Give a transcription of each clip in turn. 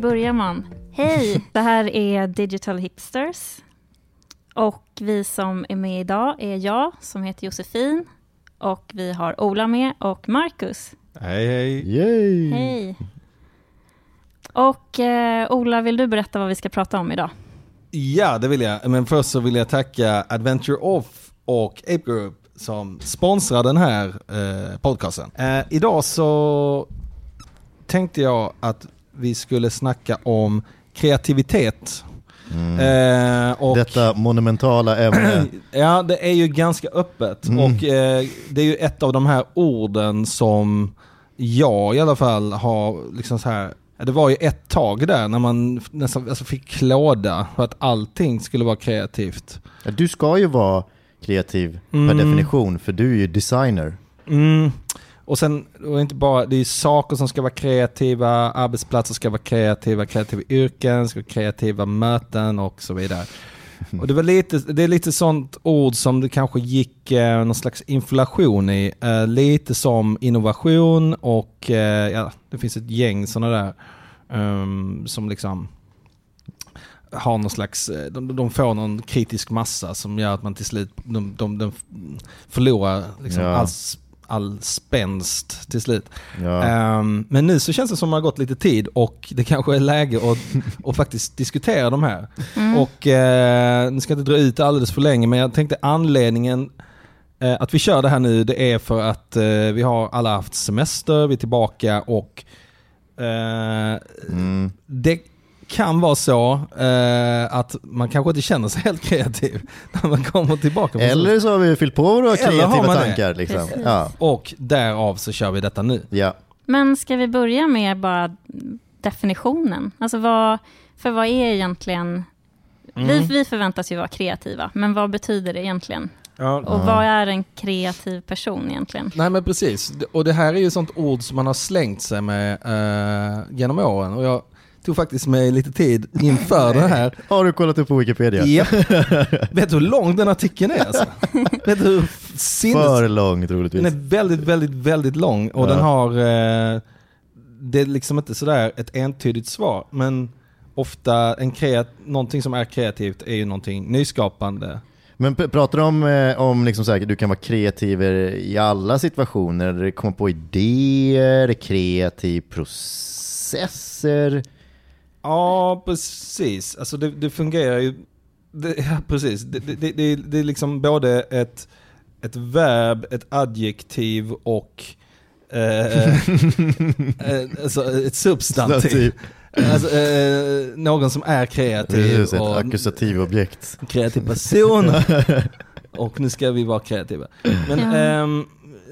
börjar man? Hej! Det här är Digital Hipsters. Och vi som är med idag är jag, som heter Josefin. Och vi har Ola med och Marcus. Hej hej! Yay! Hej! Och eh, Ola, vill du berätta vad vi ska prata om idag? Ja, det vill jag. Men först så vill jag tacka Adventure Off och Ape Group som sponsrar den här eh, podcasten. Eh, idag så tänkte jag att vi skulle snacka om kreativitet. Eh, och Detta monumentala ämne. Ja, det är ju ganska öppet. Mm. Och eh, det är ju ett av de här orden som jag i alla fall har liksom så här. Det var ju ett tag där när man nästan alltså fick klåda för att allting skulle vara kreativt. Du ska ju vara kreativ per Mm. definition, för du är ju designer. Mm. Och sen, och inte bara, det är saker som ska vara kreativa, arbetsplatser ska vara kreativa, kreativa yrken, ska vara kreativa möten och så vidare. Och det, var lite, det är lite sånt ord som det kanske gick eh, någon slags inflation i. Eh, lite som innovation och eh, ja, det finns ett gäng sådana där ehm, som liksom har någon slags, eh, de, de får någon kritisk massa som gör att man till slut de, de, de förlorar liksom Ja. all, s- all spänst till slut. Ja. Ehm, men nu så känns det som att det har gått lite tid och det kanske är läge att, att faktiskt diskutera de här. Och eh, nu ska jag inte dra ut det alldeles för länge men jag tänkte anledningen eh, att vi kör det här nu det är för att eh, vi har alla haft semester, vi är tillbaka och eh, Mm. det kan vara så eh, att man kanske inte känner sig helt kreativ när man kommer tillbaka. Eller så har vi fyllt på våra kreativa tankar. Liksom. Ja. Och därav så kör vi detta nu. ja. Men ska vi börja med bara definitionen? Alltså vad, för vad är egentligen... Vi, vi förväntas ju vara kreativa, men vad betyder det egentligen? Ja, Och vad är en kreativ person egentligen? Nej men precis, och det här är ju sånt ord som man har slängt sig med eh, genom åren. Och jag tog faktiskt mig lite tid inför det här. Har du kollat upp på Wikipedia? Ja. Vet du hur lång den artikeln är? Alltså? Vet du hur sinnes... För långt troligtvis. Den är väldigt, väldigt, väldigt lång och Ja. den har... Eh, det är liksom inte sådär ett entydigt svar, men ofta en kreat, någonting som är kreativt är ju någonting nyskapande. Men pr- pratar du om, eh, om liksom så här, du kan vara kreativ i alla situationer, komma på idéer, kreativ processer? Ja, precis. Alltså det, det fungerar ju... Det, ja, precis. Det, det, det, är liksom både ett, ett verb, ett adjektiv och eh, eh, alltså ett substantiv. Alltså, eh, någon som är kreativ Precis, ett och ackusativobjekt. kreativ person. och nu ska vi vara kreativa. Men Ja. ehm,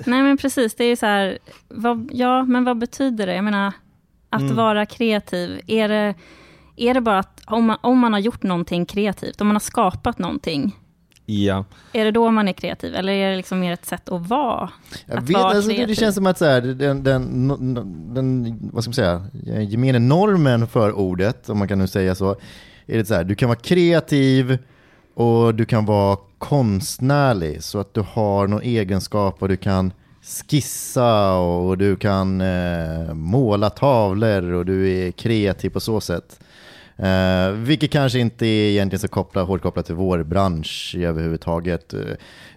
Nej men precis, det är ju så här, vad, ja men vad betyder det? Jag menar, att Mm. vara kreativ, är det, är det bara att om man, om man har gjort någonting kreativt, om man har skapat någonting, ja. är det då man är kreativ? Eller är det liksom mer ett sätt att vara? Jag Att vet, vara alltså, det, känns som att så här, den, den, den, vad ska man säga, gemene normen för ordet, om man kan nu säga så, är det så här, du kan vara kreativ och du kan vara konstnärlig, så att du har någon egenskap och du kan skissa och du kan eh, måla tavlor och du är kreativ på så sätt. Eh, vilket kanske inte är egentligen så kopplat, hårt kopplat till vår bransch överhuvudtaget. Eh,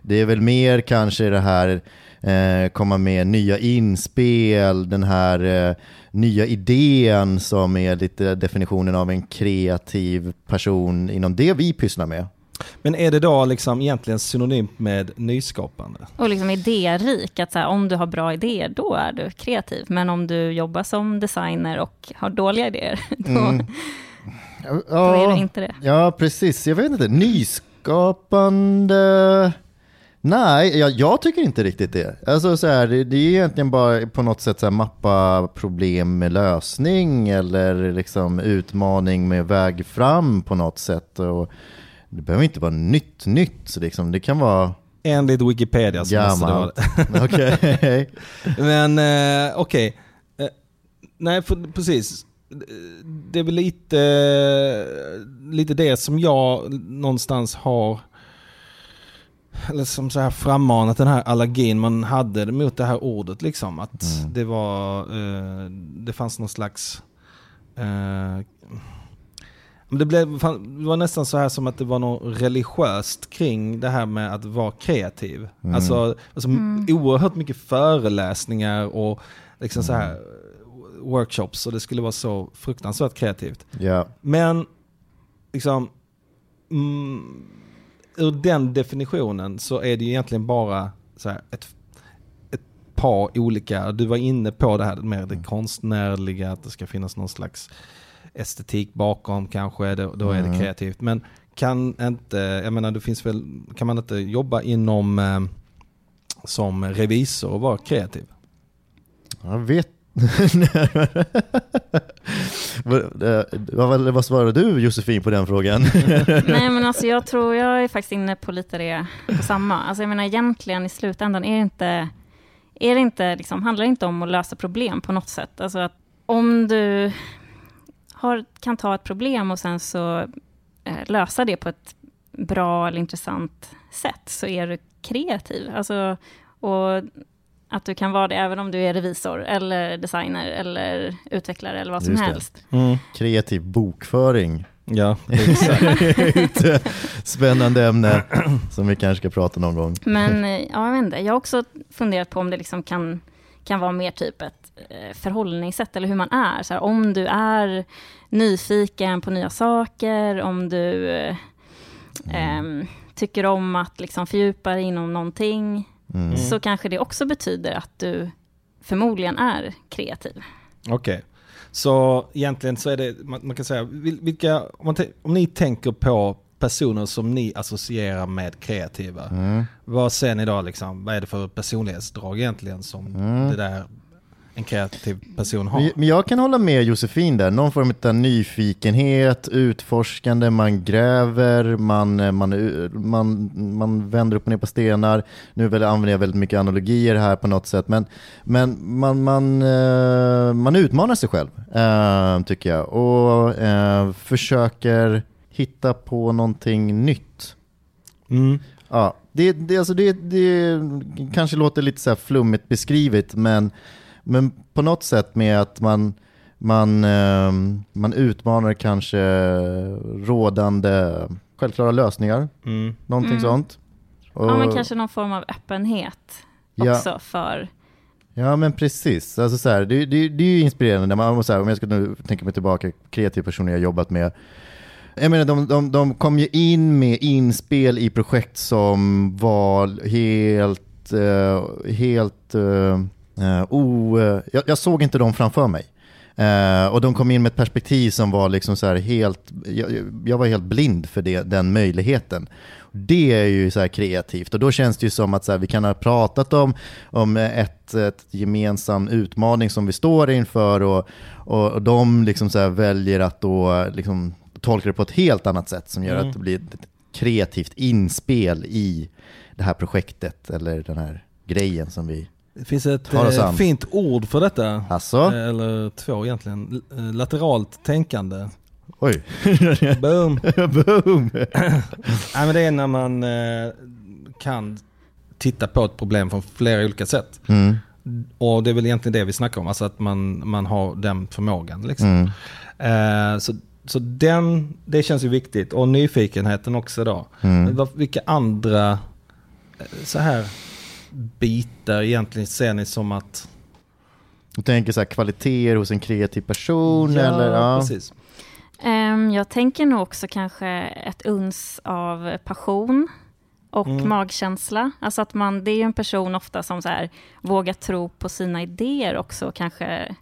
det är väl mer kanske det här eh, komma med nya inspel, den här eh, nya idén som är lite definitionen av en kreativ person inom det vi pysslar med. Men är det då liksom egentligen synonymt med nyskapande? Och liksom idérik, att så här, om du har bra idéer, då är du kreativ. Men om du jobbar som designer och har dåliga idéer, då, Mm. då är Ja, du inte det. ja, precis. Jag vet inte. Nyskapande... Nej, jag, jag tycker inte riktigt det. Alltså så här, det, det är egentligen bara på något sätt så här, mappa problem med lösning eller liksom utmaning med väg fram på något sätt. Och det behöver inte vara nytt nytt, så liksom, det kan vara Enligt Wikipedia så måste det vara. Okej. Men eh, okej. Eh, nej, för, precis. Det är väl lite, lite det som jag någonstans har eller som så här frammanat den här allergin man hade mot det här ordet liksom. Att Mm. det var, eh, det fanns någon slags eh, men det, blev, det var nästan så här som att det var något religiöst kring det här med att vara kreativ. Mm. Alltså, alltså Mm. oerhört mycket föreläsningar och liksom så här workshops och det skulle vara så fruktansvärt kreativt. Ja. Men liksom, mm, ur den definitionen så är det ju egentligen bara så här ett, ett par olika, du var inne på det här med det konstnärliga, att det ska finnas någon slags estetik bakom kanske, då, då är det Mm. kreativt. Men kan inte, jag menar det finns väl, kan man inte jobba inom eh, som revisor och vara kreativ? Jag vet vad, eh, vad, vad svarade du Josefin på den frågan? Nej men alltså jag tror, jag är faktiskt inne på lite det på samma. Alltså jag menar egentligen i slutändan är det inte, är det inte liksom, handlar det inte om att lösa problem på något sätt. Alltså att om du har, kan ta ett problem och sen så eh, lösa det på ett bra eller intressant sätt så är du kreativ. Alltså, och att du kan vara det även om du är revisor eller designer eller utvecklare eller vad som Just helst. Kreativ bokföring. Ja, exakt. Spännande ämne som vi kanske ska prata någon gång. Men eh, ja, jag vet inte. Jag har också funderat på om det liksom kan, kan vara mer typ ett eh, förhållningssätt, eller hur man är. Så här, om du är nyfiken på nya saker, om du eh, ehm, tycker om att liksom fördjupa dig inom någonting, Mm. så kanske det också betyder att du förmodligen är kreativ. Okej. Så egentligen så är det, man, man kan säga, vil- vilka, om, man, om ni tänker på personer som ni associerar med kreativa, Mm. vad ser ni då liksom, vad är det för personlighetsdrag egentligen som Mm. det där en kreativ person har? Men jag kan hålla med Josefin där, någon form av nyfikenhet, utforskande, man gräver, man, eh, man, man, man vänder upp och ner på stenar. Nu använder jag väldigt mycket analogier här på något sätt, men, men man, man, eh, man utmanar sig själv, eh, tycker jag, och eh, försöker hitta på någonting nytt. Mm. Ja, det, det, alltså det, det kanske låter lite så här flummigt beskrivet, men, men på något sätt med att man, man, eh, man utmanar kanske rådande självklara lösningar, Mm. någonting Mm. sånt. Och, Ja, men kanske någon form av öppenhet Ja. också för... Ja men precis, alltså så här, det, det, det är ju inspirerande man, så här, om jag ska nu tänka mig tillbaka, kreativa personer jag jobbat med. Jag menar de, de, de kom ju in med inspel i projekt som var helt, uh, helt, uh, o, jag, jag såg inte dem framför mig. Uh, och de kom in med ett perspektiv som var liksom så här helt, jag, jag var helt blind för det, den möjligheten. Det är ju så här kreativt och då känns det ju som att så här, vi kan ha pratat om, om ett, ett gemensam utmaning som vi står inför och, och, och de liksom så här väljer att då liksom tolka det på ett helt annat sätt som gör Mm. att det blir ett kreativt inspel i det här projektet eller den här grejen som vi... Det finns ett eh, fint ord för detta. Alltså? Eh, Eller två egentligen. Eh, Lateralt tänkande. Oj! Boom! Boom! Nej, men det är när man eh, kan titta på ett problem från flera olika sätt. Mm. Och det är väl egentligen det vi snackar om, alltså att man, man har den förmågan. Liksom. Mm. Eh, så så den, det känns ju viktigt. Och nyfikenheten också då. Mm. vilka andra eh, så här bitar egentligen ser ni som att... Du tänker så här kvaliteter hos en kreativ person eller? Ja, precis. Ehm, jag tänker nog också kanske ett uns av passion och Mm. magkänsla. Alltså att man, det är ju en person ofta som så här, vågar tro på sina idéer också kanske.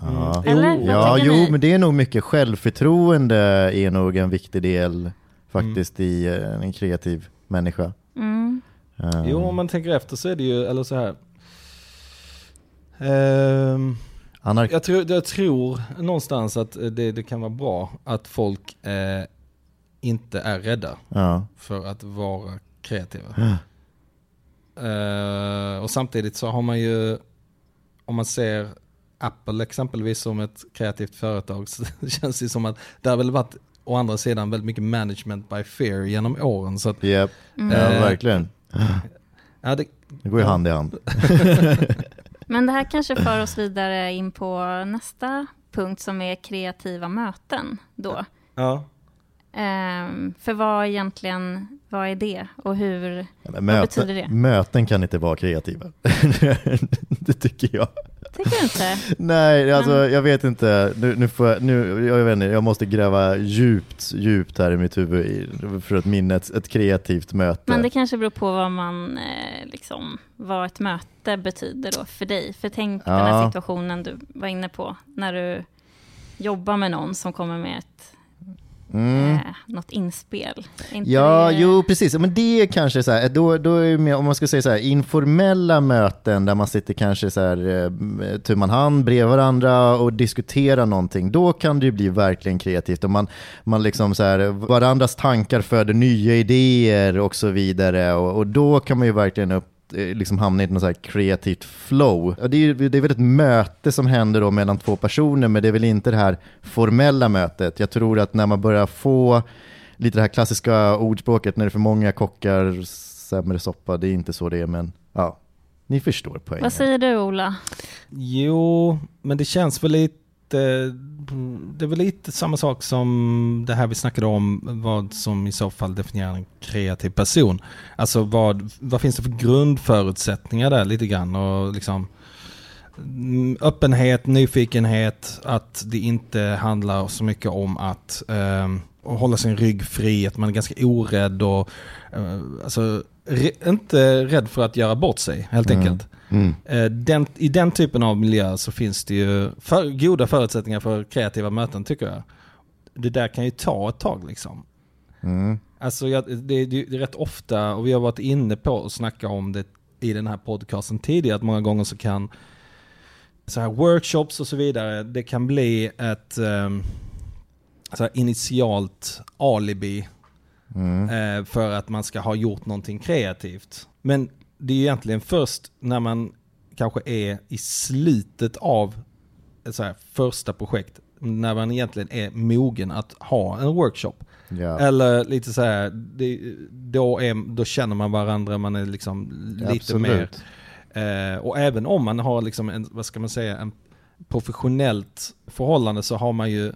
Ja. Eller? Jo. Ja, jo, ni? men det är nog mycket självförtroende är nog en viktig del faktiskt i eh, en kreativ människa. Mm. Eh, Jo, om man tänker efter så är det ju, eller så här. Ehm, anar- jag, tror, jag tror någonstans att det, det kan vara bra att folk eh, inte är rädda ja. för att vara kreativa. Ja. Eh, och samtidigt så har man ju, om man ser Apple exempelvis som ett kreativt företag så känns det som att det har väl varit å andra sidan väldigt mycket management by fear genom åren. Så att, Japp. Mm. Ja, Eh, verkligen. ja, det, Det går ju hand i hand. Men det här kanske för oss vidare in på nästa punkt som är kreativa möten då. Ja. Ehm, för vad egentligen, vad är det och hur, Ja, vad betyder det? möten, möten kan inte vara kreativa. det tycker jag. Tycker du inte? Nej, alltså Men- jag vet inte. Nu, nu får jag, nu, jag vet inte, jag måste gräva djupt, djupt här i mitt huvud för att minna ett, ett kreativt möte. Men det kanske beror på vad man, eh, liksom, vad ett möte betyder då för dig. För tänk den Ja. här situationen du var inne på, när du jobbar med någon som kommer med ett, Mm. eh, något inspel. Inte Ja, det- jo precis. Men det är kanske så här, då, då är det mer, om man ska säga så här, informella möten där man sitter kanske så här, eh, tu man hand bredvid varandra och diskuterar någonting. Då kan det ju bli verkligen kreativt. Och man, man liksom så här, varandras tankar föder nya idéer och så vidare. Och, och då kan man ju verkligen upp, liksom hamna i ett något så här kreativt flow. Och det, är, det är väl ett möte som händer då mellan två personer, men det är väl inte det här formella mötet. Jag tror att när man börjar få lite det här klassiska ordspråket, när det är för många kockar, sämre soppa, det är inte så det är, men ja, ni förstår poängen. Vad säger du Ola? Jo, men det känns väl lite... Det är väl lite samma sak som det här vi snackade om, vad som i så fall definierar en kreativ person. Alltså vad, vad finns det för grundförutsättningar där lite grann? Och liksom, öppenhet, nyfikenhet, att det inte handlar så mycket om att eh, hålla sin rygg fri, att man är ganska orädd och eh, alltså, re, inte rädd för att göra bort sig helt Mm. enkelt. Mm. Eh, Den, I den typen av miljö så finns det ju för, goda förutsättningar för kreativa möten tycker jag. Det där kan ju ta ett tag liksom. Mm. Alltså jag, det, det, det är rätt ofta, och vi har varit inne på att snacka om det i den här podcasten tidigare, att många gånger så kan så här workshops och så vidare, det kan bli ett um, så här initialt alibi Mm. eh, för att man ska ha gjort någonting kreativt. Men det är egentligen först när man kanske är i slutet av så här första projekt, när man egentligen är mogen att ha en workshop. Ja. Eller lite så här, det, då, är, då känner man varandra, man är liksom lite mer... Absolut. Eh, och även om man har liksom en, vad ska man säga, en professionellt förhållande så har man ju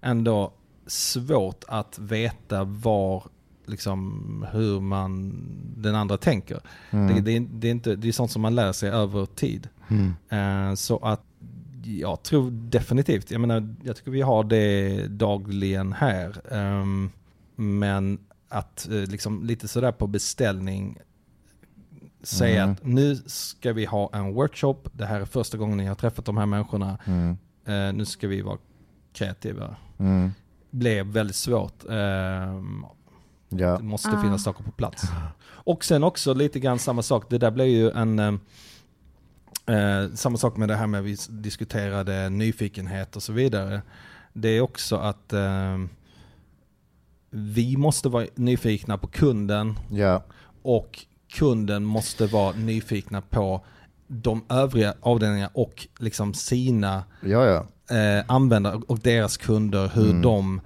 ändå svårt att veta var, liksom hur man, den andra tänker. Mm. Det, det, är- det, är inte, det är sånt som man lär sig över tid. Mm. Eh, så att jag tror definitivt, jag menar, jag tycker vi har det dagligen här. Ehm, men att eh, liksom lite sådär på beställning säga Mm. att nu ska vi ha en workshop, det här är första gången ni har träffat de här människorna, Mm. eh, nu ska vi vara kreativa. Mm. Blev väldigt svårt. Ja. det måste Ah. finnas saker på plats. Och sen också lite grann samma sak, det där blev ju en... eh, Eh, samma sak med det här med vi diskuterade nyfikenhet och så vidare. Det är också att eh, vi måste vara nyfikna på kunden Ja. och kunden måste vara nyfikna på de övriga avdelningarna och liksom sina Ja, ja. eh, användare och deras kunder, hur Mm. de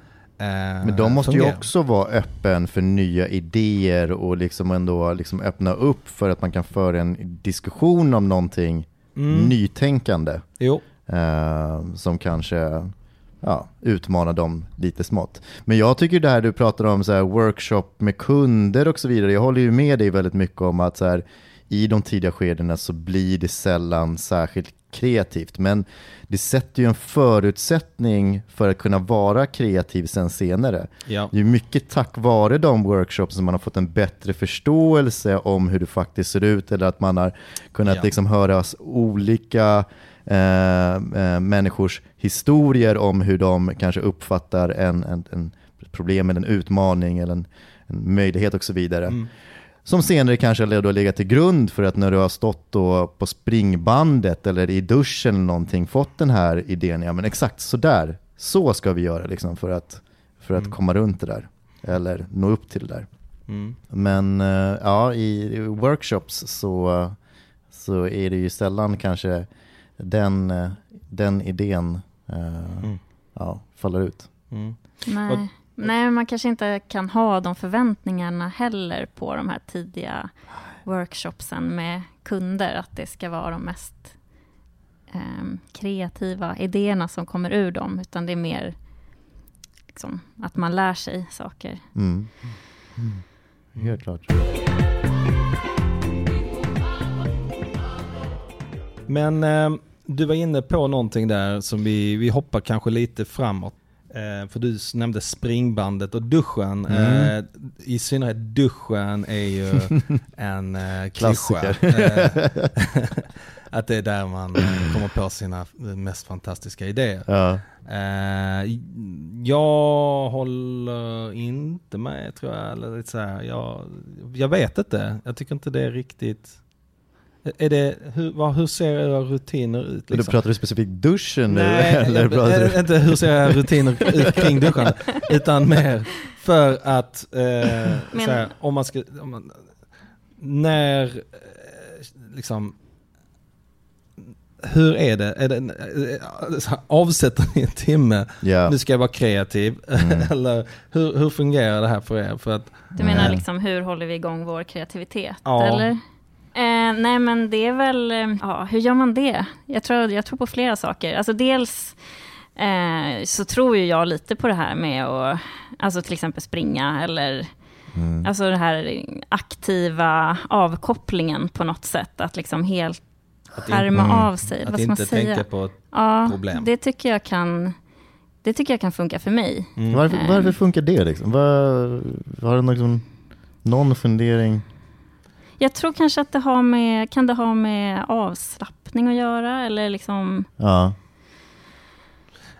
Men de måste fungerar. ju också vara öppen för nya idéer och liksom ändå liksom öppna upp för att man kan föra en diskussion om någonting Mm. nytänkande Jo. eh, som kanske ja, utmanar dem lite smått. Men jag tycker det här du pratar om, så här, workshop med kunder och så vidare, jag håller ju med dig väldigt mycket om att så här, i de tidiga skedena så blir det sällan särskilt kreativt, men det sätter ju en förutsättning för att kunna vara kreativ sen senare. Ja. Det är mycket tack vare de workshops som man har fått en bättre förståelse om hur det faktiskt ser ut eller att man har kunnat Ja. liksom höra olika eh, eh, människors historier om hur de kanske uppfattar en, en, en problem eller en utmaning eller en, en möjlighet och så vidare. Mm. Som senare kanske har legat till grund för att när du har stått då på springbandet eller i duschen eller någonting fått den här idén, ja men exakt så där, så ska vi göra liksom för att, för att Mm. komma runt det där. Eller nå upp till det där. Mm. Men eh, ja, i workshops så, så är det ju sällan kanske den, eh, den idén eh, Mm. ja, faller ut. Mm. Nej. Nej, man kanske inte kan ha de förväntningarna heller på de här tidiga workshopsen med kunder, att det ska vara de mest ehm, kreativa idéerna som kommer ur dem, utan det är mer liksom, att man lär sig saker. Mm. Helt klart. Men eh, du var inne på någonting där som vi, vi hoppar kanske lite framåt. Eh, för du nämnde springbandet och duschen. Mm. Eh, I synnerhet duschen är ju en eh, Klassiker. klyscha. Eh, att det är där man kommer på sina mest fantastiska idéer. Ja. Jag håller inte med tror jag. Eller lite så här, jag, jag vet inte. Jag tycker inte det är riktigt... Är det, hur, vad, hur ser era rutiner ut? Du Liksom? pratar du specifikt duschen nu? Nej, eller jag, pratar du? eh, inte hur ser era rutiner ut kring duscharna. Utan mer för att, eh, Men- så här, om man ska, om man, när, eh, liksom, hur är det? Är det eh, här, avsätter ni en timme? Ja. Nu ska jag vara kreativ. Mm. Eller hur, hur fungerar det här för er? För att, Du menar Mm. liksom hur håller vi igång vår kreativitet? Ja. Eller? Eh, nej men det är väl, eh, ja hur gör man det? Jag tror, jag tror på flera saker. Alltså dels eh, så tror ju jag lite på det här med att, alltså till exempel springa eller Mm. Alltså den här aktiva avkopplingen på något sätt. Att liksom helt Att skärma inte- av sig. att Vad ska man inte säga? tänka på ett ja, problem. det tycker jag kan det tycker jag kan funka för mig. mm. Varför, Eh. varför funkar det liksom? Vad, har du liksom någon fundering? Jag tror kanske att det har med, kan det ha med avslappning att göra? Eller liksom, Ja.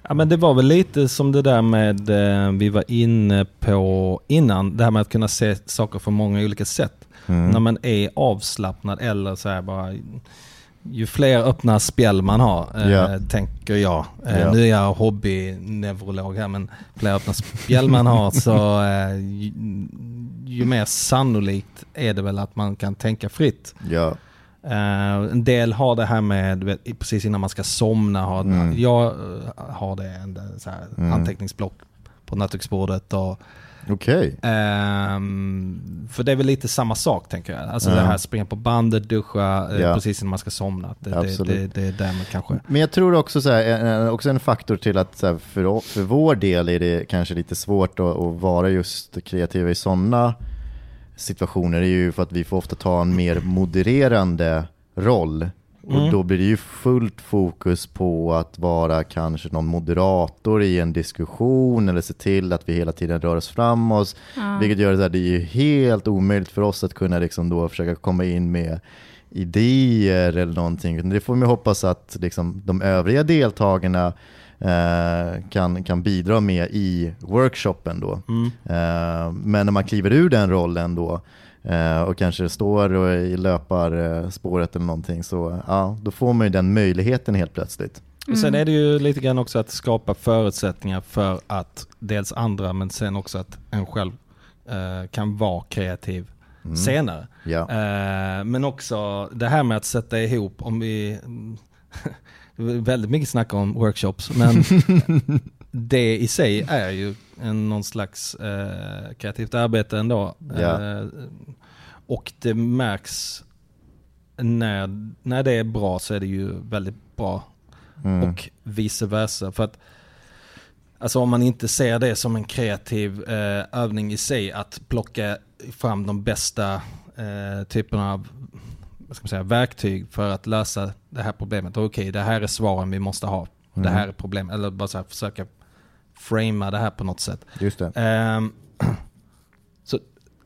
Ja men det var väl lite som det där med, eh, vi var inne på innan, det här med att kunna se saker på många olika sätt. Mm. När man är avslappnad eller så här bara, ju fler öppna spjäll man har, eh, Ja. tänker jag. Eh, Ja. Nu är jag hobbyneurolog här, men fler öppna spjäll man har så eh, ju, ju mer sannolikt är det väl att man kan tänka fritt. Eh, en del har det här med, vet, precis innan man ska somna, har, Mm. jag eh, har det, en så här, Mm. anteckningsblock på nattduksbordet. Och, Okej. ehm, för det är väl lite samma sak tänker jag. Alltså Ja. det här springa på bandet, duscha eh, Ja. precis innan man ska somna. Det, det, det, det är där man kanske... Men jag tror också, så här, en- också en faktor till att här, för, för vår del är det kanske lite svårt att, att vara just kreativa i sådana situationer är ju för att vi får ofta ta en mer modererande roll. Och Mm. då blir det ju fullt fokus på att vara kanske någon moderator i en diskussion eller se till att vi hela tiden rör oss framåt. ja. Vilket gör här, det är helt omöjligt för oss att kunna liksom då försöka komma in med idéer eller någonting. Det får man hoppas att liksom de övriga deltagarna eh, kan, kan bidra med i workshopen då. Mm. Eh, men när man kliver ur den rollen då eh, och kanske står och i löparspåret eller någonting så ja, då får man ju den möjligheten helt plötsligt. Och sen Mm. är det ju lite grann också att skapa förutsättningar för att dels andra men sen också att en själv eh, kan vara kreativ Mm. senare. Ja. Eh, men också det här med att sätta ihop, om vi... Väldigt mycket snack om workshops, men det i sig är ju en, någon slags eh, kreativt arbete ändå. Ja. Eh, och det märks när, när det är bra så är det ju väldigt bra Mm. och vice versa. För att Alltså om man inte ser det som en kreativ eh, övning i sig att plocka fram de bästa eh, typerna av vad ska man säga, verktyg för att lösa det här problemet. Okej, det här är svaren vi måste ha. Det Mm. här är problem. Eller bara så här, försöka framea det här på något sätt. Just det. Ehm, så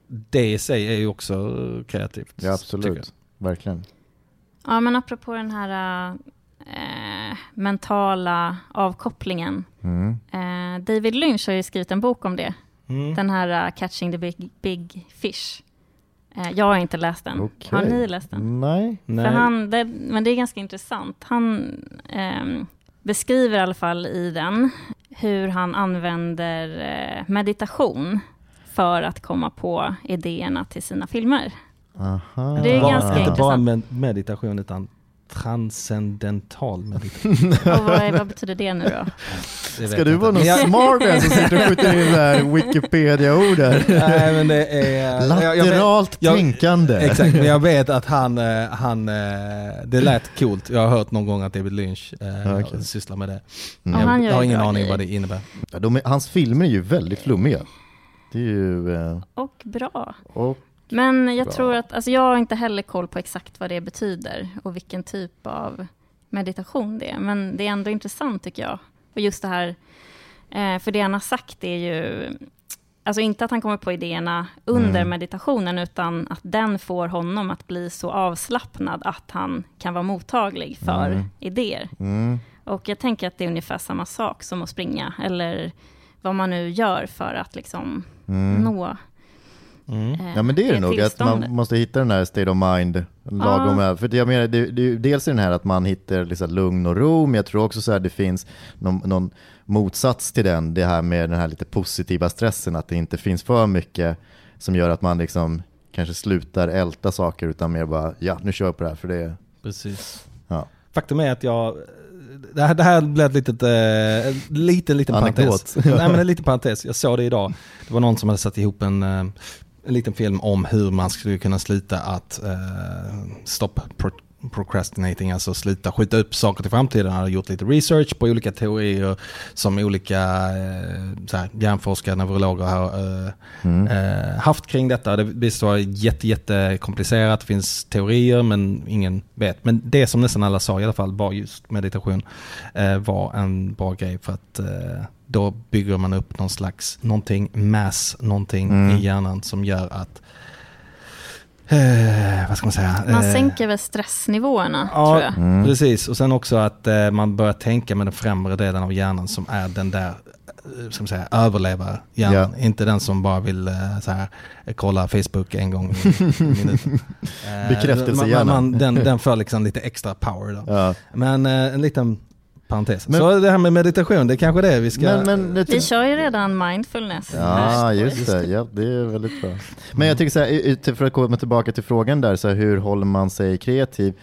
det i sig är ju också kreativt. Ja, absolut. Verkligen. Ja, men apropå den här eh, mentala avkopplingen. Mm. Eh, David Lynch har ju skrivit en bok om det. Mm. Den här eh, Catching the Big, Big Fish. Eh, jag har inte läst den. Okej. Har ni läst den? Nej. Nej. För han, det, men det är ganska intressant. Han ehm, beskriver i alla fall i den hur han använder eh, meditation för att komma på idéerna till sina filmer. Aha. Det är bara, ganska Inte bara intressant. med meditation utan transcendental meditation. Och vad, är- vad betyder det nu då? Det Ska jag du vara någon jag- smart en som sitter och skjuter in Wikipedia-ord? Nej men det är... jag- jag vet- Lateralt jag- tänkande. Exakt, men jag vet att han, eh, han, eh, det lät coolt. Jag har hört någon gång att David Lynch eh, Okej. sysslar med det. Mm. Han Jag gör har ingen aning grejer. vad det innebär. Ja, de hans filmer är ju väldigt flummiga. Det är ju... Eh, Och bra. och, Men jag Bra. tror att, alltså jag har inte heller koll på exakt vad det betyder och vilken typ av meditation det är. Men det är ändå intressant tycker jag. Och just det här, eh, för det han har sagt är ju, alltså inte att han kommer på idéerna under Mm. meditationen, utan att den får honom att bli så avslappnad att han kan vara mottaglig för Mm. idéer. mm, Och jag tänker att det är ungefär samma sak som att springa, eller vad man nu gör för att liksom mm. nå Mm. eh, Ja men det är det nog, att man måste hitta den här state of mind lagom. Ja. För jag menar, det, det, dels är den här att man hittar liksom lugn och ro, men jag tror också så här det finns någon, någon motsats till den, det här med den här lite positiva stressen, att det inte finns för mycket som gör att man liksom kanske slutar älta saker utan mer bara, ja nu kör jag på det här för det är, Precis. ja. Faktum är att jag, det här, det här blev ett litet, eh, lite, liten Anekdot. parentes. Nej men en liten parentes, jag såg det idag. Det var någon som hade satt ihop en, eh, en liten film om hur man skulle kunna sluta att eh, stop procrastinating, alltså sluta skjuta upp saker till framtiden. Han hade gjort lite research på olika teorier som olika eh, här, hjärnforskare, neurologer har eh, Mm. eh, haft kring detta. Det visst var jätte, jätte komplicerat, det finns teorier men ingen vet. Men det som nästan alla sa i alla fall var just meditation eh, var en bra grej för att eh, då bygger man upp någon slags, någonting mass, någonting Mm. i hjärnan som gör att Eh, vad ska man säga? Man Eh, sänker väl stressnivåerna, Ja, tror jag. Mm. Precis, och sen också att eh, man börjar tänka med den främre delen av hjärnan som är den där eh, ska man säga, överlevarhjärnan. Inte den som bara vill eh, så här, kolla Facebook en gång i minuten. Eh, Bekräftelsehjärnan. man- man- Den, den får liksom lite extra power då. Ja. Men eh, en liten parentes. Men- så det här med meditation, det är kanske det vi ska... Men, men, det- Vi kör ju redan mindfulness. Ja, just det. Ja, det är väldigt bra. Men jag tycker så här, för att komma tillbaka till frågan där, så här, hur håller man sig kreativ?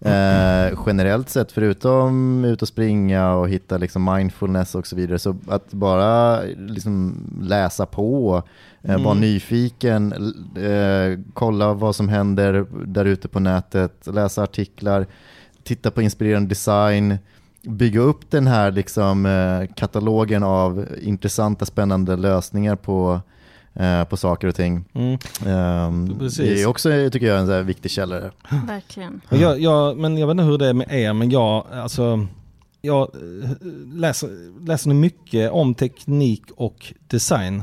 Eh, generellt sett, förutom ut och springa och hitta liksom mindfulness och så vidare, så att bara liksom läsa på, eh, vara Mm. nyfiken, l- eh, kolla vad som händer där ute på nätet, läsa artiklar, titta på inspirerande design, bygga upp den här liksom, eh, katalogen av intressanta, spännande lösningar på, eh, på saker och ting. Mm. Precis. det är också, tycker jag, en så här viktig källa. Verkligen. Och Jag, jag, men jag vet inte hur det är med er, men jag, alltså, jag eh, läser, läser nu mycket om teknik och design.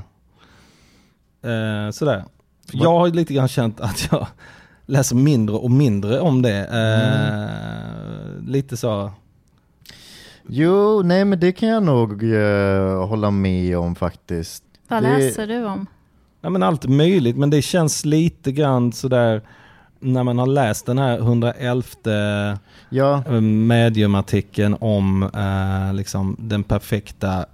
Eh, sådär. Jag har lite grann känt att jag läser mindre och mindre om det. Eh, Lite så, Jo, nej men det kan jag nog eh, hålla med om faktiskt. Vad Det- läser du om? ja men allt möjligt, men det känns lite grann sådär när man har läst den här 111 Ja, eh, mediumartikeln om eh, liksom den perfekta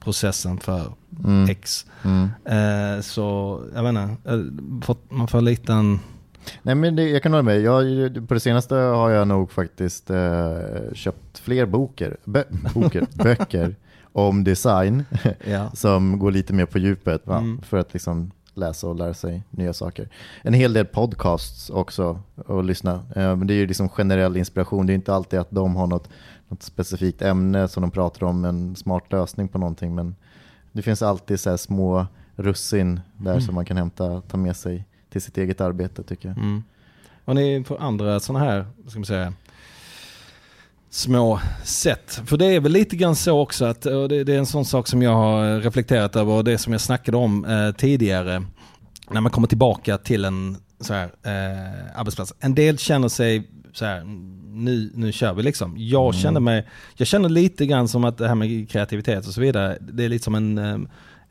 processen för mm, X. mm. Eh, så jag vet inte, eh, fått- man får lite en... Nej men det, jag kan hålla med. Jag, på det senaste har jag nog faktiskt eh, köpt fler boker, bö, boker böcker om design Ja. som går lite mer på djupet? Mm. för att liksom läsa och lära sig nya saker. En hel del podcasts också att lyssna. Eh, men det är ju liksom generell inspiration. Det är inte alltid att de har något, något specifikt ämne som de pratar om, en smart lösning på någonting. Men det finns alltid så små russin där Mm. som man kan hämta, ta med sig till sitt eget arbete tycker jag. Mm. Och ni får andra sådana här, ska man säga, små sätt. För det är väl lite grann så också att, och det, det är en sån sak som jag har reflekterat över och det som jag snackade om eh, tidigare. När man kommer tillbaka till en så här, eh, arbetsplats. En del känner sig så här, nu, nu kör vi liksom. Jag Mm. känner mig, jag känner lite grann som att det här med kreativitet och så vidare, det är lite som en, eh,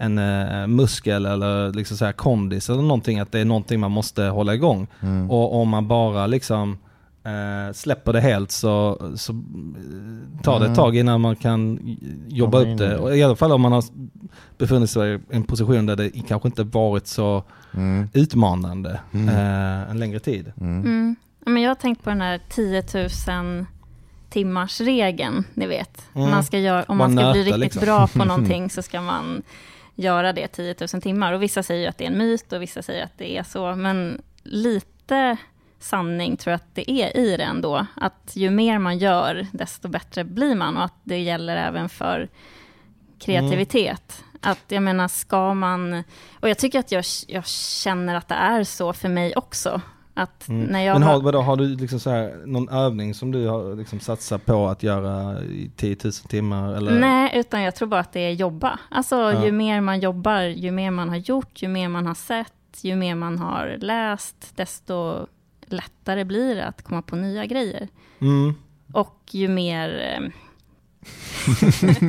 en eh, muskel eller liksom så här kondis eller någonting, att det är någonting man måste hålla igång. Mm. Och om man bara liksom eh, släpper det helt så, så eh, tar det ett Mm. tag innan man kan jobba upp det. Och I alla fall om man har befunnit sig i en position där det kanske inte varit så Mm. utmanande Mm. eh, en längre tid. Mm. Mm. Men jag har tänkt på den här 10 000 timmars regeln, ni vet. Mm. Man ska göra, om Bara man ska nöta, bli riktigt liksom. bra på någonting så ska man göra det 10 000 timmar. Och vissa säger att det är en myt och vissa säger att det är så. Men lite sanning tror jag att det är i det ändå. Att ju mer man gör, desto bättre blir man. Och att det gäller även för kreativitet. Att jag menar, ska man... Och jag tycker att jag, jag känner att det är så för mig också. Att när jag Mm. Men har, vadå, har du liksom så här, någon övning som du har liksom satsat på att göra i 10 000 timmar? Eller? Nej, utan jag tror bara att det är jobba. Alltså Ja. ju mer man jobbar, ju mer man har gjort, ju mer man har sett, ju mer man har läst, desto lättare blir det att komma på nya grejer. Mm. Och ju mer... eh,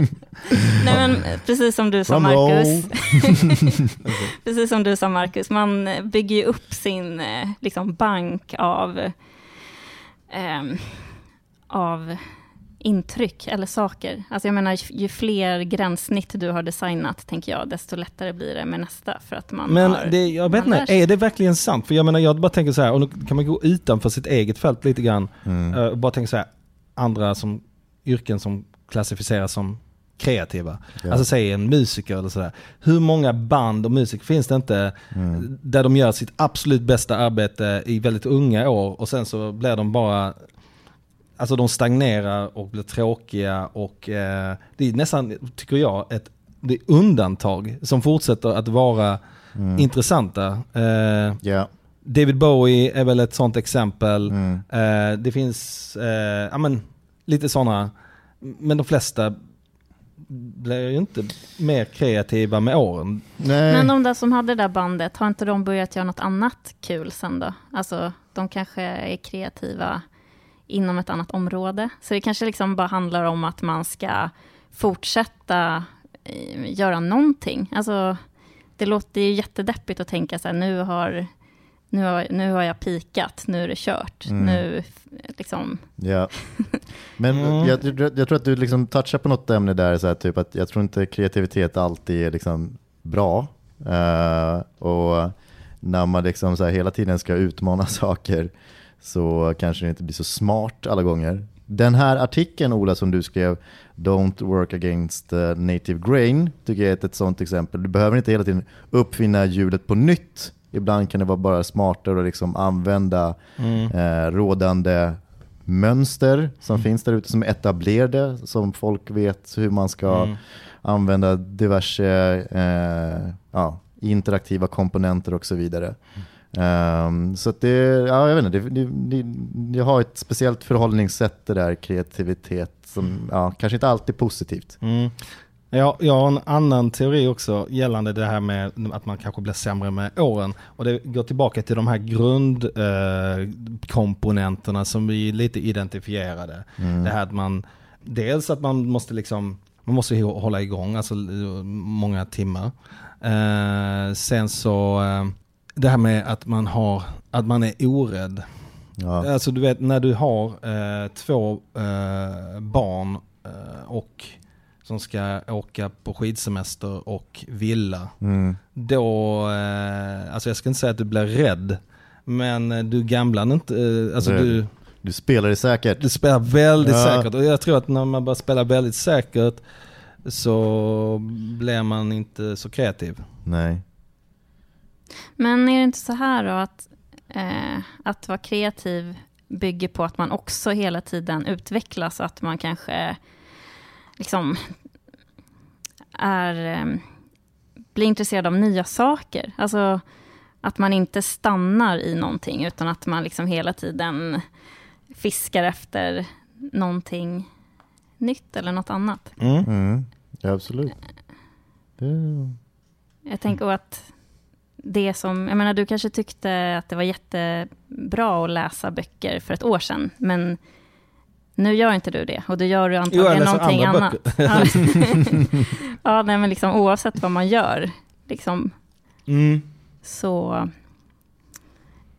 Nej men precis som du sa. Marcus. precis som du sa Marcus, man bygger ju upp sin eh, liksom, bank av, ehm, av intryck eller saker. Alltså jag menar, ju fler gränssnitt du har designat, tänker jag, desto lättare blir det med nästa. För att man Men har, det, jag vet inte, är det verkligen sant? För jag menar, jag bara tänker så här, och nu kan man gå utanför sitt eget fält lite grann. Mm. eh, Och bara tänka så här, andra som, yrken som klassificeras som kreativa. Ja. Alltså säg en musiker eller sådär. Hur många band och musiker finns det inte Mm. där de gör sitt absolut bästa arbete i väldigt unga år och sen så blir de bara Alltså de stagnerar och blir tråkiga och eh, det är nästan, tycker jag, ett det är undantag som fortsätter att vara Mm. intressanta. Eh, Ja. David Bowie är väl ett sånt exempel. Mm. Eh, det finns, eh, ja men, lite sådana. Men de flesta blir ju inte mer kreativa med åren. Nej. Men de där som hade det där bandet, har inte de börjat göra något annat kul sen då? Alltså, de kanske är kreativa inom ett annat område. Så det kanske liksom bara handlar om att man ska fortsätta eh, göra någonting. Alltså, det låter ju jättedeppigt att tänka så här, nu har, nu har, nu har jag pikat, nu är det kört. Mm. Nu, liksom, Ja. Men Mm. jag, jag, tror att du liksom touchar på något ämne där, så här, typ att jag tror inte kreativitet alltid är liksom bra. Eh, och när man liksom så här hela tiden ska utmana saker så kanske det inte blir så smart alla gånger. Den här artikeln Ola som du skrev, Don't work against uh, native grain, tycker jag är ett, ett sånt exempel. Du behöver inte hela tiden uppfinna hjulet på nytt. Ibland kan det vara bara smartare att liksom använda eh, rådande mönster som finns där ute som är etablerade, som folk vet hur man ska Mm. använda diverse eh, ja, interaktiva komponenter och så vidare. Ehm, så det, ja, jag vet inte, det, det, det, jag har ett speciellt förhållningssätt det där kreativitet som ja, kanske inte alltid är positivt. Mm. Ja, jag har en annan teori också gällande det här med att man kanske blir sämre med åren. Och det går tillbaka till de här grundkomponenterna som vi lite identifierade. Mm. Det här att man, dels att man måste liksom, man måste hålla igång, alltså många timmar. Eh, sen så, eh, det här med att man har, att man är orädd. Ja. Alltså du vet när du har eh, två eh, barn eh, och som ska åka på skidsemester och villa. Mm. Då, eh, alltså jag ska inte säga att du blir rädd. Men eh, du gamlar inte, eh, alltså Rädd. du, Du spelar det säkert. du spelar väldigt Ja. säkert. Och jag tror att när man börjar spela väldigt säkert så blir man inte så kreativ. Nej. Men är det inte så här då att, eh, att vara kreativ bygger på att man också hela tiden utvecklas att man kanske liksom är, eh, blir intresserad av nya saker? Alltså att man inte stannar i någonting utan att man liksom hela tiden fiskar efter någonting nytt eller något annat. Mm. Mm. Ja, absolut. Det... Jag tänker att det som, jag menar du kanske tyckte att det var jättebra att läsa böcker för ett år sedan, men nu gör inte du det och du gör Jo, jag antagligen läser någonting andra annat. Ja, nej, men liksom oavsett vad man gör, liksom, Mm. så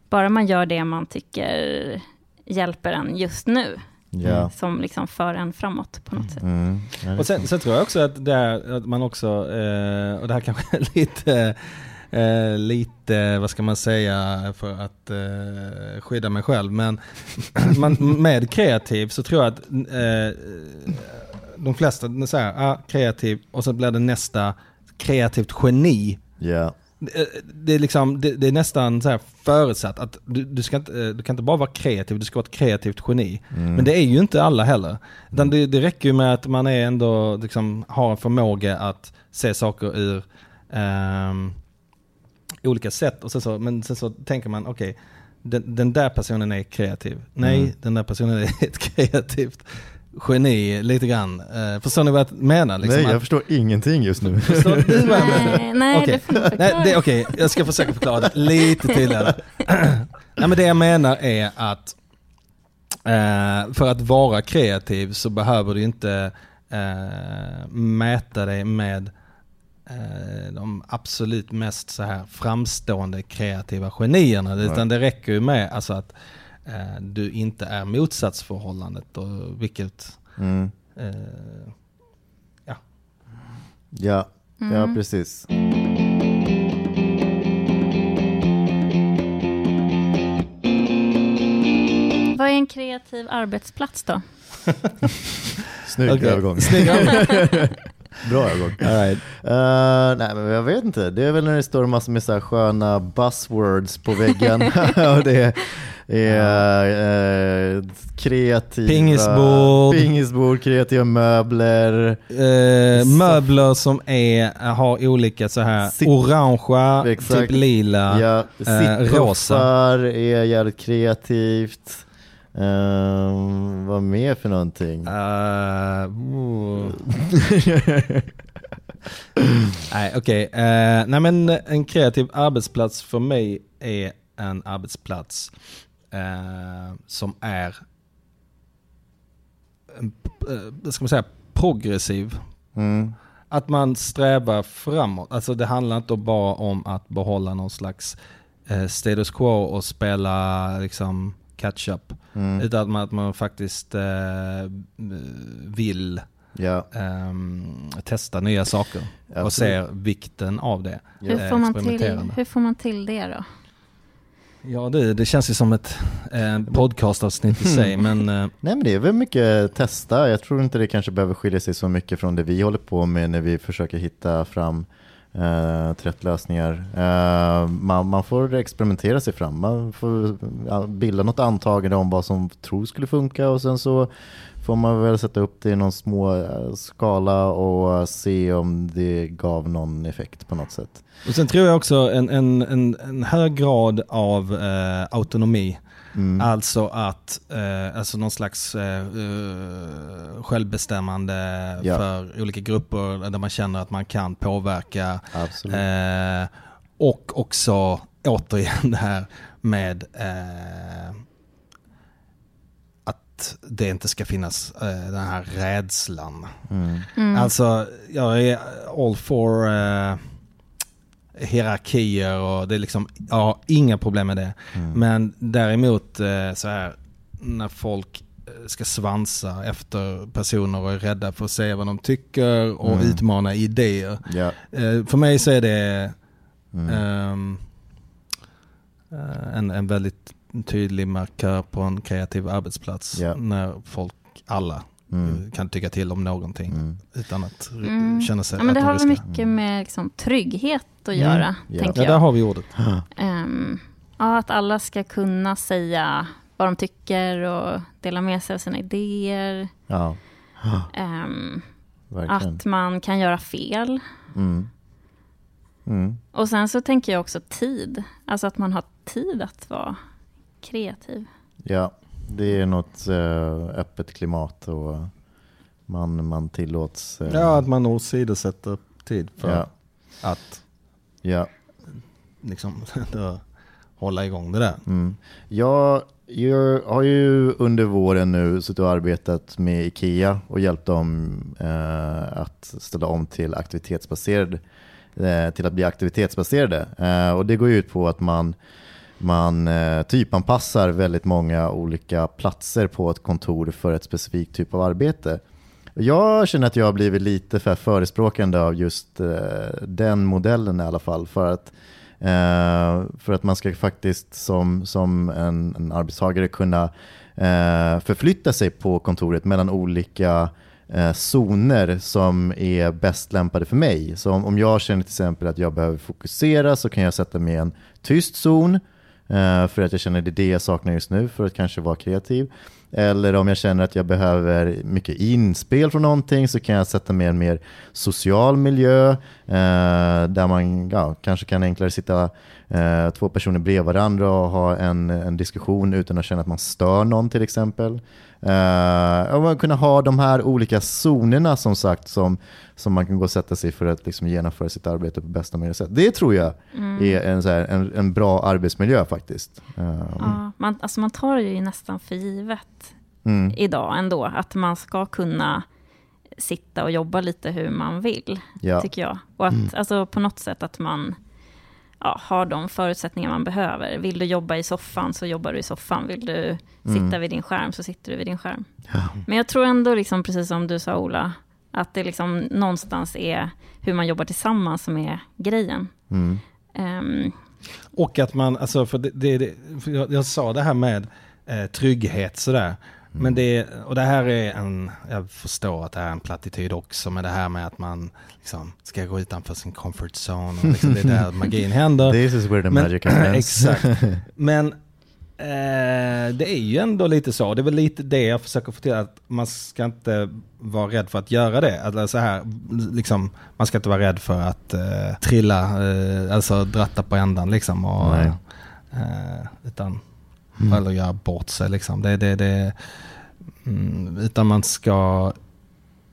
bara man gör det man tycker hjälper en just nu, Ja. som liksom för en framåt på något sätt. Mm. Och sen, sen tror jag också att, det är, att man också, eh, och det här kanske är lite eh, lite, vad ska man säga, för att eh, skydda mig själv. Men man, med kreativ så tror jag att eh, de flesta säger ah, kreativ och så blir det nästa kreativt geni. Ja. Det, det är, liksom, det, det, är nästan så här förutsatt att du, du, ska inte, du kan inte bara vara kreativ, du ska vara ett kreativt geni. Mm. Men det är ju inte alla heller. Utan det, det räcker ju med att man är ändå, liksom, har en förmåga att se saker ur um, olika sätt. Och sen så, men sen så tänker man, okej, okay, den, den, där personen är kreativ. Nej, mm. den där personen är ett kreativt geni lite grann. Uh, förstår ni vad jag menar? Liksom nej, jag att, förstår ingenting just nu. Förstår du vad jag menar? Nej, nej okay. Okej, okay, jag ska försöka förklara det lite tydligare. nej, men det jag menar är att uh, för att vara kreativ så behöver du inte uh, mäta dig med de absolut mest så här framstående kreativa genierna. Utan det räcker ju med alltså att eh, du inte är motsatsförhållandet och vilket mm. eh, ja. Ja, mm. ja precis. Vad är en kreativ arbetsplats då? Snygg okay. övergång. Snygg Bra övergång. right. uh, nej men jag vet inte, det är väl när det står massor med så sköna buzzwords på väggen. och det är eh, kreativa... Pingisbord. Pingisbord, kreativa möbler. Eh, möbler som är, har olika så här Sitt, orangea, exakt. typ lila, ja, eh, rosa. är jävligt kreativt. Um, vad mer för någonting? Uh, nej, okej. Okay. Uh, eh, nej, men en kreativ arbetsplats för mig är en arbetsplats eh, som är eh, ska man säga, progressiv. Mm. Att man strävar framåt. Alltså det handlar inte bara om att behålla någon slags status quo och spela liksom catch up. Mm. Utan att man, att man faktiskt eh, vill ja. eh, testa nya saker Absolut. och ser vikten av det. Hur, får man till, hur får man till det då? Ja det, det känns ju som ett eh, podcastavsnitt i sig men... Eh. Nej men det är väl mycket testa. Jag tror inte det kanske behöver skilja sig så mycket från det vi håller på med när vi försöker hitta fram eh, till rätt lösningar. Eh, man, man, får experimentera sig fram. Man får bilda något antagande om vad som tror skulle funka och sen så får man väl sätta upp det i någon små eh, skala och se om det gav någon effekt på något sätt. Och sen tror jag också en, en, en, en hög grad av eh, autonomi. Mm. Alltså att, eh, alltså någon slags eh, eh självbestämmande ja. för olika grupper där man känner att man kan påverka. Eh, och också återigen det här med eh, att det inte ska finnas eh, den här rädslan. Mm. Mm. Alltså jag är all for hierarkier och det är liksom, jag har inga problem med det. Mm. Men däremot eh, så här när folk eh, ska svansa efter personer och är rädda för att säga vad de tycker och mm. utmana idéer. Yeah. För mig så är det um, en, en väldigt tydlig markör på en kreativ arbetsplats yeah. när folk, alla, mm. kan tycka till om någonting mm. utan att mm. känna sig ja, men Det har väl mycket med liksom, trygghet att mm. göra, ja. tänker jag. Ja, där har vi ordet. Um, ja, att alla ska kunna säga vad de tycker och dela med sig av sina idéer. Ja. Um, att man kan göra fel. Mm. Mm. Och sen så tänker jag också tid. Alltså att man har tid att vara kreativ. Ja, det är något uh, öppet klimat och man, man tillåts... Uh, ja, att man åsidosätter tid för ja. att ja. liksom, hålla igång det där. Mm. Jag, jag har ju under våren nu suttit och arbetat med IKEA och hjälpt dem uh, att ställa om till aktivitetsbaserad till att bli aktivitetsbaserade. och det går ut på att man man eh, typanpassar väldigt många olika platser på ett kontor för ett specifikt typ av arbete. Jag känner att jag har blivit lite för förespråkande av just eh, den modellen i alla fall. För att Eh, för att man ska faktiskt som, som en, en arbetstagare kunna eh, förflytta sig på kontoret mellan olika eh, zoner som är bäst lämpade för mig. Så om, om jag känner till exempel att jag behöver fokusera så kan jag sätta mig i en tyst zon eh, Eh, för att jag känner det är det jag saknar just nu för att kanske vara kreativ. Eller om jag känner att jag behöver mycket inspel från någonting så kan jag sätta mig i en mer social miljö eh, där man ja, kanske kan enklare sitta eh, två personer bredvid varandra och ha en, en diskussion utan att känna att man stör någon till exempel. Eh, och man kunna ha de här olika zonerna som sagt som, som man kan gå och sätta sig för att liksom genomföra sitt arbete på bästa möjliga sätt. Det tror jag Mm. är en, här, en, en bra arbetsmiljö faktiskt. Eh, Ja, man, alltså man tar det ju nästan för givet mm, idag ändå, att man ska kunna sitta och jobba lite hur man vill, ja. tycker jag. Och att Mm. alltså, på något sätt att man ja, har de förutsättningar man behöver. Vill du jobba i soffan så jobbar du i soffan. Vill du sitta Mm. vid din skärm så sitter du vid din skärm. Ja. Men jag tror ändå, liksom, precis som du sa Ola, att det liksom någonstans är hur man jobbar tillsammans som är grejen. Mm. Ehm, Och att man, alltså för, det, det, det, för jag, jag sa det här med eh, trygghet sådär. Men det, och det här är en, jag förstår att det här är en plattityd också, med det här med att man liksom ska gå utanför sin comfort zone. Och liksom det är där magin händer. This is where the Men- magic happens. exakt. Men eh, det är ju ändå lite så, det är väl lite det jag försöker få till, att man ska inte vara rädd för att göra det. Alltså så här, liksom, man ska inte vara rädd för att eh, trilla, eh, alltså dratta på ändan liksom. Och, eh, utan, Mm. eller göra bort sig liksom. Det, det, det, mm, utan man ska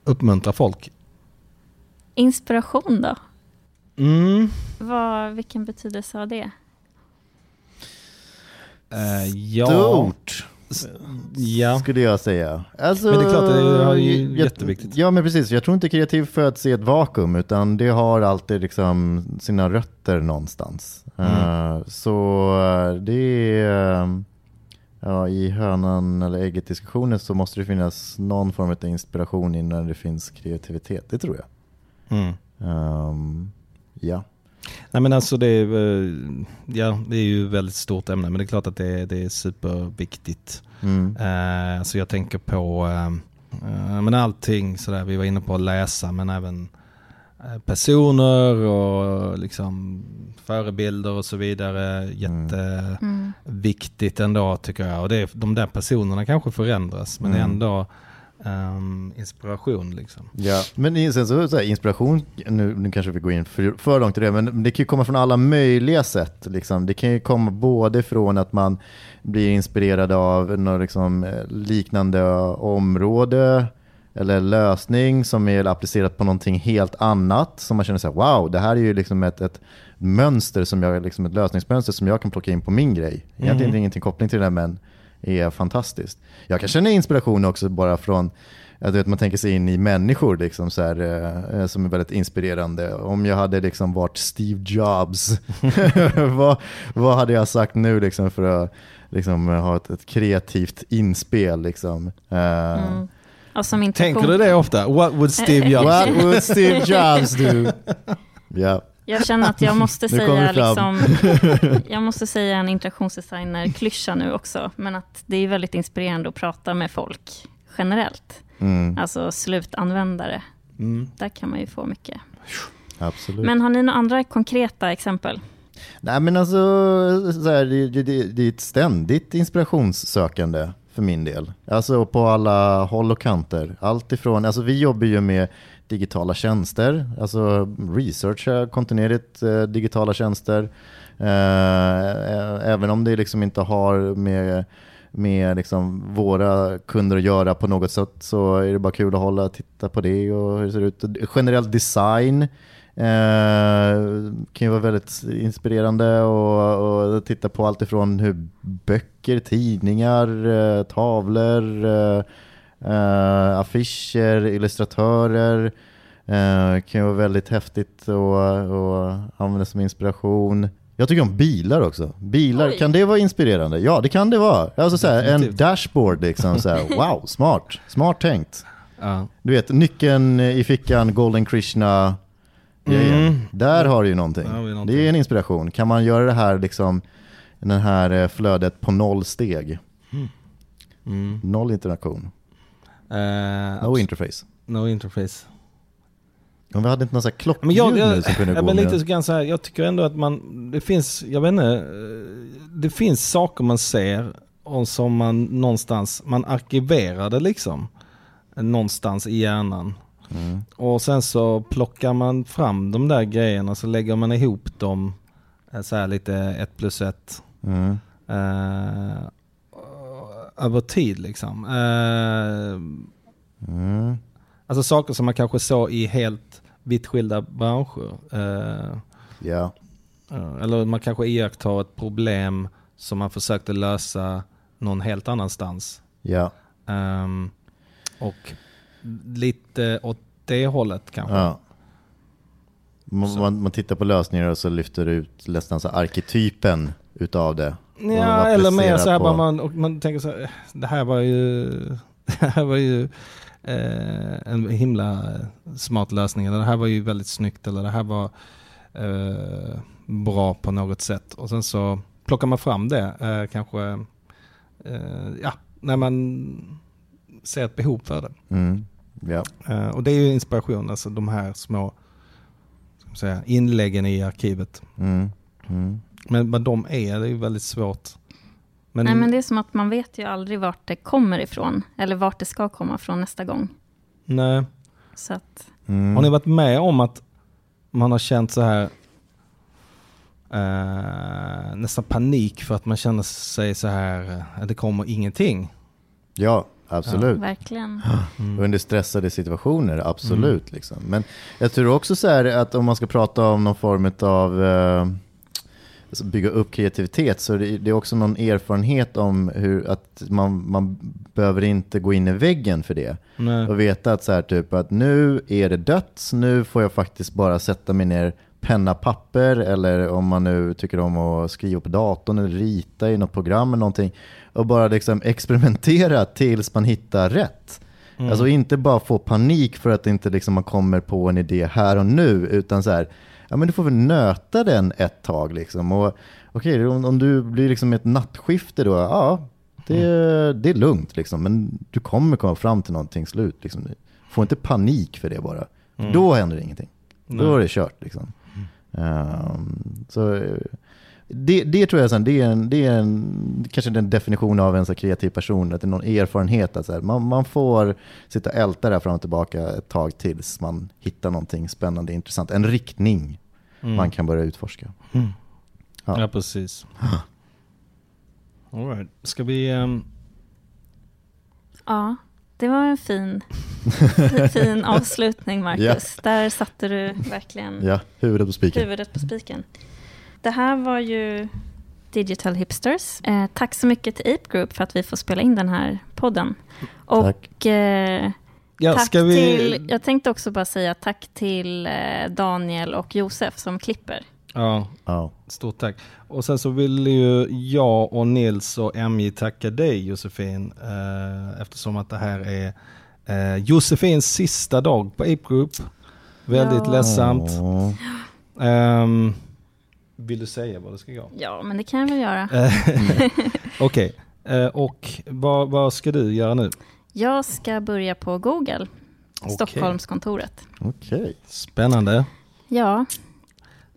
uppmuntra folk. inspiration då? Mm. Vad, vilken betydelse har det? Eh, ja. Stort, Ja. skulle jag säga. Alltså, Men det är klart, det är ju jätteviktigt. Ja, men precis. Jag tror inte kreativ föds i ett vakuum, utan det har alltid liksom sina rötter någonstans. Mm. Eh, så eh, det är... eh, Ja, I hönan eller ägget diskussionen så måste det finnas någon form av inspiration innan det finns kreativitet. Det tror jag. Mm. Ehm, ja. Nej men alltså det är, eh, ja, det är ju ett väldigt stort ämne men det är klart att det är, det är superviktigt. Mm. Eh, så jag tänker på eh, men allting sådär, vi var inne på att läsa men även personer och liksom förebilder och så vidare. Jätteviktigt ändå tycker jag. Och det är, de där personerna kanske förändras men Mm. ändå ehm, inspiration liksom. Ja, men sen så, så här, inspiration, nu, nu kanske vi går in för, för långt i det, men det kan ju komma från alla möjliga sätt. Liksom. Det kan ju komma både från att man blir inspirerad av något liksom, eh, liknande område eller lösning som är applicerat på någonting helt annat. Som man känner så här, wow, det här är ju liksom ett, ett mönster, som jag, liksom ett lösningsmönster som jag kan plocka in på min grej. Egentligen Mhm. ingenting koppling till det, men är fantastiskt. Jag kan känna inspiration också bara från jag vet, man tänker sig in i människor liksom, så här, eh, som är väldigt inspirerande. Om jag hade liksom varit Steve Jobs, vad, vad hade jag sagt nu liksom, för att liksom, ha ett, ett kreativt inspel? Liksom? Eh, Mm. Tänker du det ofta? What would Steve Jobs What do? would Steve Jobs do? Ja, Jag känner att jag måste säga, liksom, jag måste säga en interaktionsdesigner-klyscha nu också, men att det är väldigt inspirerande att prata med folk generellt. mm, Alltså slutanvändare, Mm. där kan man ju få mycket. absolut. Men har ni några andra konkreta exempel? Nej men alltså, så här, det, det, det, det är ett ständigt inspirationssökande för min del. Alltså på alla håll och kanter. Allt ifrån, alltså vi jobbar ju med digitala tjänster, alltså researcha kontinuerligt eh, digitala tjänster. Eh, eh, även om det liksom inte har med, med liksom våra kunder att göra på något sätt så är det bara kul att hålla titta på det och hur det ser ut. Generell design Eh, kan ju vara väldigt inspirerande och, och titta på allt ifrån hur böcker, tidningar, eh, tavlor, eh, eh, affischer, illustratörer eh, kan ju vara väldigt häftigt att använda som inspiration. Jag tycker om bilar också. Bilar, Oj. kan det vara inspirerande? Ja, det kan det vara. Alltså så här, en dashboard liksom, så här, wow, smart, smart tänkt. Ja. Du vet, nyckeln i fickan, Golden Krishna. Mm. Där har du ju någonting. Det är en inspiration. Kan man göra det här liksom, den här eh, flödet på noll steg? Mm. Noll interaktion. Eh, No interface. no interface. Om vi hade inte någon sån här klockljud Men jag, nu jag, som kunde ja, gå men lite grann så här, jag tycker ändå att man, det finns, jag vet inte, eh, det finns saker man ser och som man någonstans, man arkiverar det liksom. Någonstans i hjärnan. Mm. Och sen så plockar man fram de där grejerna så lägger man ihop dem eh, så här lite ett plus ett. Mm. Över tid liksom. Eh, Mm. alltså saker som man kanske såg i helt vitt skilda branscher. Eh, eh, eller man kanske iakttar ett problem som man försökte lösa någon helt annanstans. Ja. Ehm, och lite åt det hållet kanske. ja. Man, man, man tittar på lösningar och så lyfter du ut nästan så arketypen utav det. Ja, eller mer så här på- bara man, och man tänker så här, eh, det här var ju, det här var ju eh, en himla smart lösning. Eller det här var ju väldigt snyggt. Eller det här var eh, bra på något sätt. Och sen så plockar man fram det eh, kanske, eh, ja, när man ser ett behov för det. Mm. Ja. Eh, och det är ju inspiration, alltså de här små säga, inläggen i arkivet. Mm. Mm. Men vad de är, det är ju väldigt svårt. Men, Nej, men det är som att man vet ju aldrig vart det kommer ifrån. Eller vart det ska komma från nästa gång. nej. Så att, Mm. Har ni varit med om att man har känt så här eh, nästan panik för att man känner sig så här, eh, det kommer ingenting. Ja, absolut. verkligen. Under stressade situationer, absolut. Liksom. Men jag tror också så här att om man ska prata om någon form av eh, alltså bygga upp kreativitet så det, det är också någon erfarenhet om hur att man, man behöver inte gå in i väggen för det. Nej. Och veta att så här typ att nu är det dött, nu får jag faktiskt bara sätta mig ner penna papper eller om man nu tycker om att skriva på datorn eller rita i något program eller någonting och bara liksom experimentera tills man hittar rätt. Mm. Alltså inte bara få panik för att inte liksom man kommer på en idé här och nu utan så här, ja men du får väl nöta den ett tag liksom. Och okej, om, om du blir liksom ett nattskifte då, ja det, det är lugnt liksom, men du kommer komma fram till någonting slut liksom. Få inte panik för det bara. För Då händer det ingenting. Då är det kört liksom. Ehm, så eh, det, det tror jag sen, det är, en, det är en, kanske den definition av en så kreativ person, att det är någon erfarenhet. Att så här, man, man får sitta och älta där fram och tillbaka ett tag tills man hittar någonting spännande, intressant. En riktning Mm. man kan börja utforska. Mm. Ja. Ja, precis. All right. Ska vi... ehm, Ja, det var en fin, fin avslutning, Marcus. Där satte du verkligen Ja, huvudet på spiken. huvudet på spiken. Det här var ju Digital Hipsters. Eh, tack så mycket till Ape Group för att vi får spela in den här podden. Och Tack. eh, ja, tack ska vi... till, jag tänkte också bara säga tack till eh, Daniel och Josef som klipper. Ja, Ja. stort tack. Och sen så vill ju jag och Nils och MJ tacka dig Josefin. Eh, eftersom att det här är eh, Josefins sista dag på Ape Group. Väldigt Ja. ledsamt. Åh. Ehm, vill du säga vad det ska gå? Ja, men det kan jag väl göra. Eh, Okej, Eh, och vad, vad ska du göra nu? Jag ska börja på Google, Okej. Stockholmskontoret. Okej. Spännande. Ja,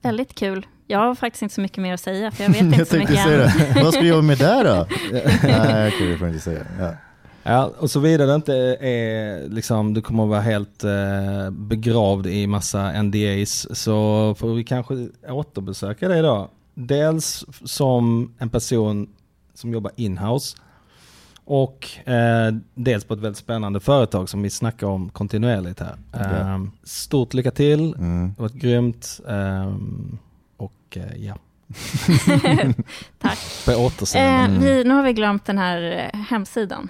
väldigt kul. Jag har faktiskt inte så mycket mer att säga, för jag vet inte Jag så mycket säga än. det. Vad ska du jobba med där då? Nej, okej, det får jag inte säga. Ja. Ja, och så vidare det inte är liksom, du kommer att vara helt eh, begravd i massa NDAs så får vi kanske återbesöka dig då. Dels som en person som jobbar inhouse och eh, dels på ett väldigt spännande företag som vi snackar om kontinuerligt här. Ja. Eh, stort lycka till, Mm. det har varit grymt eh, och eh, ja, Tack. på återseende. Eh, vi, nu har vi glömt den här eh, hemsidan.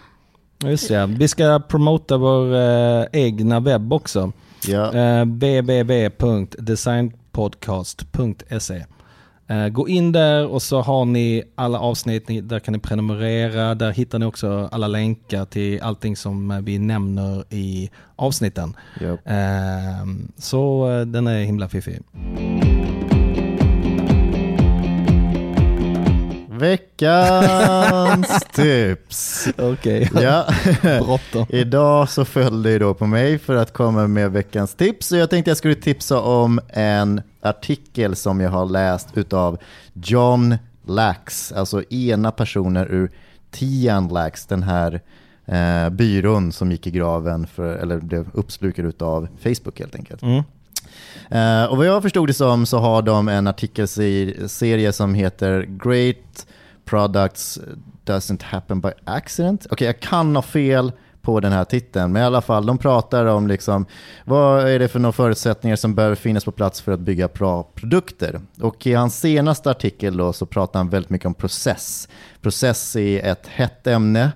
Just det, vi ska promota vår eh, egna webb också. Ja. Eh, www.designpodcast.se Eh, gå in där och så har ni alla avsnitt, ni- där kan ni prenumerera, där hittar ni också alla länkar till allting som eh, vi nämner i avsnitten. Japp. Eh, så eh, den är himla fiffig. Veckans tips. Okej, Ja. bråttom. Idag så föll det då på mig för att komma med veckans tips. Och jag tänkte jag skulle tipsa om en artikel som jag har läst utav John Lax, alltså ena personer ur Tian Lax, den här eh, byrån som gick i graven, för, eller blev uppslukad utav Facebook helt enkelt. Mm. Eh, och vad jag förstod det som så har de en artikelserie som heter Great Products uh, Doesn't Happen By Accident. Okej, jag kan ha fel på den här titeln, men i alla fall, de pratar om liksom, vad är det för några förutsättningar som behöver finnas på plats för att bygga bra produkter. Och i hans senaste artikel då så pratar han väldigt mycket om process. Process är ett hett ämne.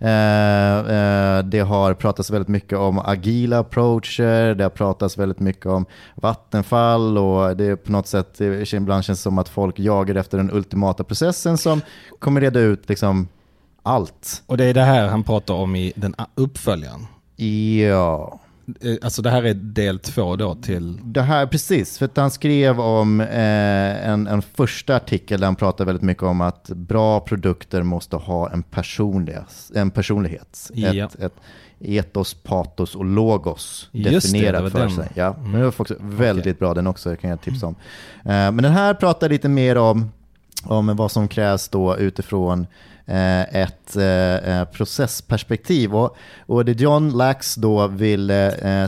Eh, eh, det har pratats väldigt mycket om agila approacher, det har pratats väldigt mycket om vattenfall och det är på något sätt, ibland känns som att folk jagar efter den ultimata processen som kommer reda ut liksom allt. Och det är det här han pratar om i den uppföljaren. Ja. Eh, Alltså det här är del två då till... Det här, precis, för att han skrev om eh, en, en första artikel där han pratade väldigt mycket om att bra produkter måste ha en, en personlighet. Ja. Ett, ett etos, patos och logos Just det, det definierat var för den. sig. Ja, Mm. men det var också väldigt bra den också, kan jag tipsa om. Eh, men den här pratar lite mer om, om vad som krävs då utifrån Eh, ett eh, eh, processperspektiv. Och, och det John Lax då vill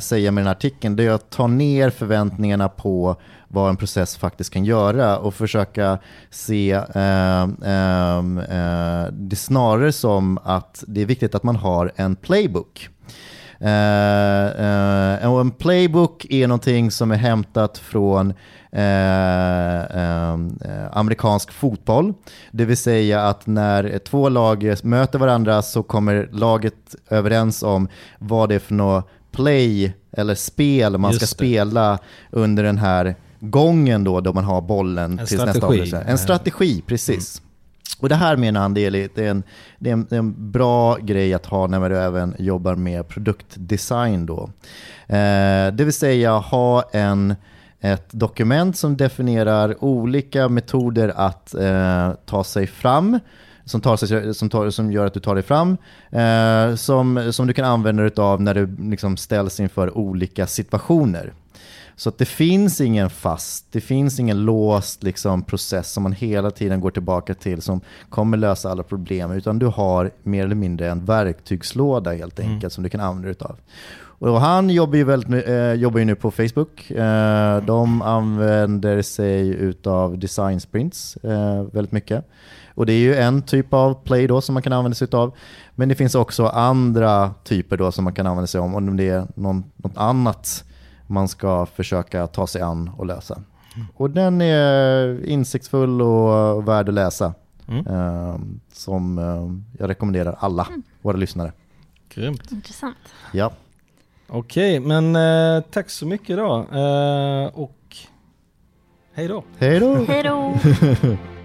säga med den här artikeln det är att ta ner förväntningarna på vad en process faktiskt kan göra och försöka se eh, eh, det snarare som att det är viktigt att man har en playbook. Eh, eh, och en playbook är någonting som är hämtat från eh, amerikansk fotboll. Det vill säga att när två lag möter varandra så kommer laget överens om vad det är för något play eller spel man ska Just det. spela under den här gången då, då man har bollen En tills nästa strategi. avgörelse. En strategi, precis. Och det här menar han, det är, det, är en, det, är en, det är en bra grej att ha när man även jobbar med produktdesign då. Eh, det vill säga ha en, ett dokument som definierar olika metoder att eh, ta sig fram, som, tar sig, som, tar, som gör att du tar dig fram, eh, som, som du kan använda dig av när du liksom ställs inför olika situationer. Så att det finns ingen fast, det finns ingen låst liksom, process som man hela tiden går tillbaka till som kommer lösa alla problem, utan du har mer eller mindre en verktygslåda helt enkelt som du kan använda dig av. Och han jobbar ju, väldigt, eh, jobbar ju nu på Facebook. Eh, de använder sig utav design sprints eh, väldigt mycket. Och det är ju en typ av play då som man kan använda sig utav. Men det finns också andra typer då som man kan använda sig om om det är någon, något annat man ska försöka ta sig an och lösa. Och den är insiktsfull och värd att läsa. Mm. Eh, som eh, jag rekommenderar alla våra lyssnare. Grymt. Intressant. Ja. Okej, men eh, tack så mycket då. Eh, och hej då. Hej då! Hej då!